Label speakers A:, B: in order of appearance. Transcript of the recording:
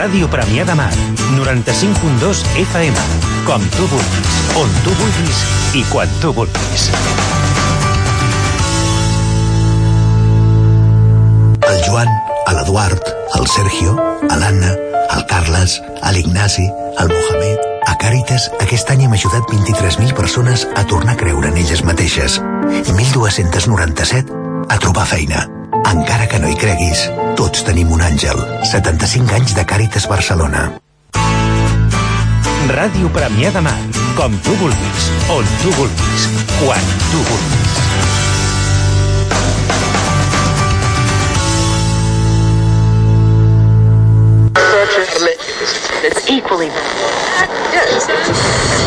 A: Ràdio Premià de Mar, 95.2 FM. Com tu vulguis, on tu vulguis i quan tu vulguis.
B: El Joan, a l'Eduard, el Sergio, a l'Anna, el Carles, a l'Ignasi, al Mohamed... A Càritas, aquest any hem ajudat 23.000 persones a tornar a creure en elles mateixes i 1.297 a trobar feina. Encara que no hi creguis, tots tenim un àngel. 75 anys de Càritas Barcelona.
A: Ràdio Premià de Mar, com tu vulguis, on tu vulguis, quan tu vulguis.
C: It's equally. Yes.